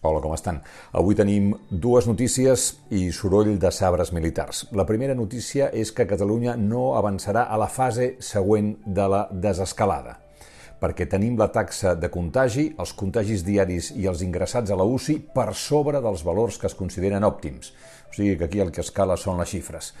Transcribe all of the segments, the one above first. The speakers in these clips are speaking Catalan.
Hola, com estan? Avui tenim dues notícies i soroll de sabres militars. La primera notícia és que Catalunya no avançarà a la fase següent de la desescalada perquè tenim la taxa de contagi, els contagis diaris i els ingressats a la UCI per sobre dels valors que es consideren òptims. O sigui que aquí el que escala són les xifres.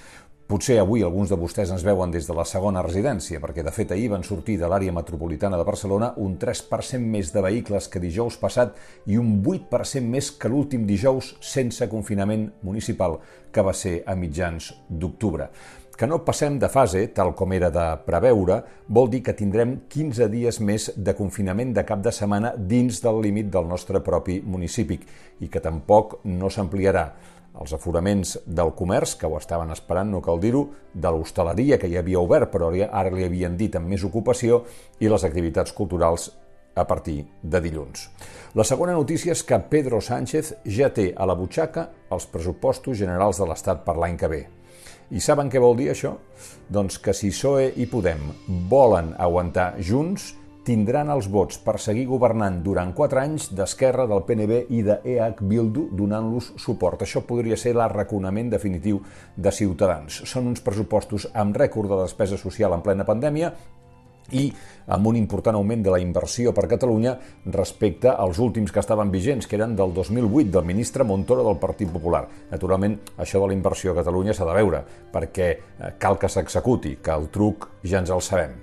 Potser avui alguns de vostès ens veuen des de la segona residència, perquè de fet ahir van sortir de l'àrea metropolitana de Barcelona un 3% més de vehicles que dijous passat i un 8% més que l'últim dijous sense confinament municipal, que va ser a mitjans d'octubre. Que no passem de fase, tal com era de preveure, vol dir que tindrem 15 dies més de confinament de cap de setmana dins del límit del nostre propi municipi i que tampoc no s'ampliarà els aforaments del comerç, que ho estaven esperant, no cal dir-ho, de l'hostaleria, que ja havia obert, però ara li havien dit amb més ocupació, i les activitats culturals a partir de dilluns. La segona notícia és que Pedro Sánchez ja té a la butxaca els pressupostos generals de l'Estat per l'any que ve. I saben què vol dir això? Doncs que si PSOE i Podem volen aguantar junts, tindran els vots per seguir governant durant 4 anys d'Esquerra, del PNB i de EH Bildu donant-los suport. Això podria ser l'arraconament definitiu de Ciutadans. Són uns pressupostos amb rècord de despesa social en plena pandèmia i amb un important augment de la inversió per Catalunya respecte als últims que estaven vigents, que eren del 2008, del ministre Montoro del Partit Popular. Naturalment, això de la inversió a Catalunya s'ha de veure, perquè eh, cal que s'executi, que el truc ja ens el sabem.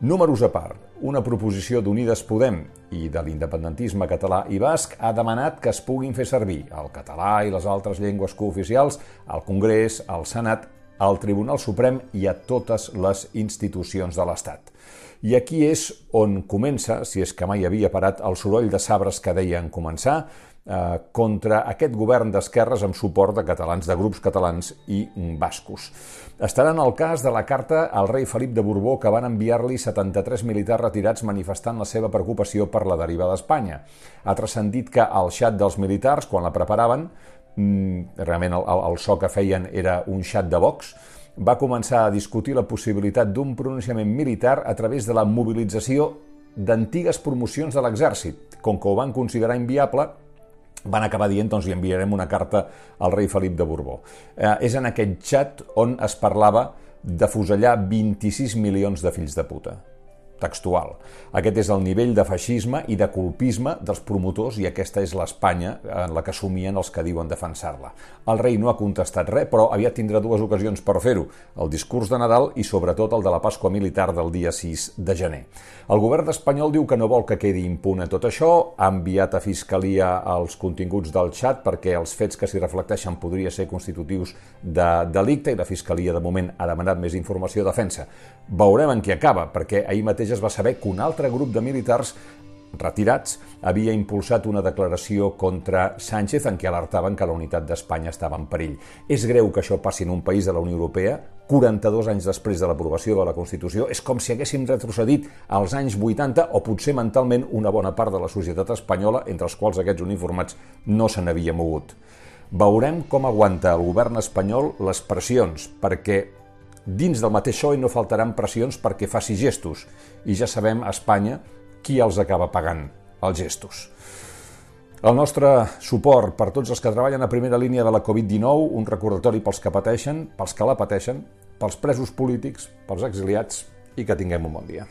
Números a part, una proposició d'Unides Podem i de l'independentisme català i basc ha demanat que es puguin fer servir el català i les altres llengües cooficials al Congrés, al Senat, al Tribunal Suprem i a totes les institucions de l'Estat. I aquí és on comença, si és que mai havia parat, el soroll de sabres que deien començar, eh, contra aquest govern d'esquerres amb suport de catalans, de grups catalans i bascos. Estaran al cas de la carta al rei Felip de Borbó que van enviar-li 73 militars retirats manifestant la seva preocupació per la deriva d'Espanya. Ha transcendit que al xat dels militars, quan la preparaven, realment el, el, el so que feien era un xat de Vox, va començar a discutir la possibilitat d'un pronunciament militar a través de la mobilització d'antigues promocions de l'exèrcit. Com que ho van considerar inviable, van acabar dient doncs li enviarem una carta al rei Felip de Borbó. Eh, és en aquest xat on es parlava de fusellar 26 milions de fills de puta textual. Aquest és el nivell de feixisme i de culpisme dels promotors i aquesta és l'Espanya en la que somien els que diuen defensar-la. El rei no ha contestat res, però aviat tindrà dues ocasions per fer-ho, el discurs de Nadal i sobretot el de la Pasqua Militar del dia 6 de gener. El govern espanyol diu que no vol que quedi impune tot això, ha enviat a Fiscalia els continguts del xat perquè els fets que s'hi reflecteixen podria ser constitutius de delicte i la Fiscalia de moment ha demanat més informació de defensa. Veurem en què acaba, perquè ahir mateix es va saber que un altre grup de militars retirats havia impulsat una declaració contra Sánchez en què alertaven que la unitat d'Espanya estava en perill. És greu que això passi en un país de la Unió Europea, 42 anys després de l'aprovació de la Constitució, és com si haguéssim retrocedit als anys 80 o potser mentalment una bona part de la societat espanyola, entre els quals aquests uniformats no se n'havia mogut. Veurem com aguanta el govern espanyol les pressions, perquè Dins del mateix PSOE no faltaran pressions perquè faci gestos i ja sabem a Espanya qui els acaba pagant els gestos. El nostre suport per tots els que treballen a primera línia de la Covid-19, un recordatori pels que pateixen, pels que la pateixen, pels presos polítics, pels exiliats i que tinguem un bon dia.